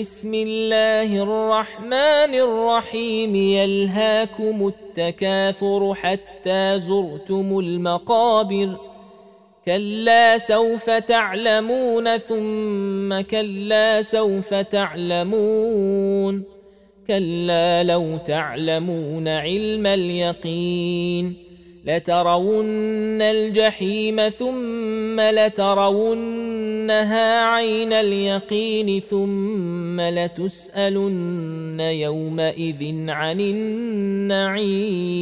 بسم الله الرحمن الرحيم. يلهاكم التكاثر حتى زرتم المقابر. كلا سوف تعلمون ثم كلا سوف تعلمون. كلا لو تعلمون علم اليقين. لترون الجحيم ثم لترونها عين اليقين ثم لتسألن يومئذ عن النعيم.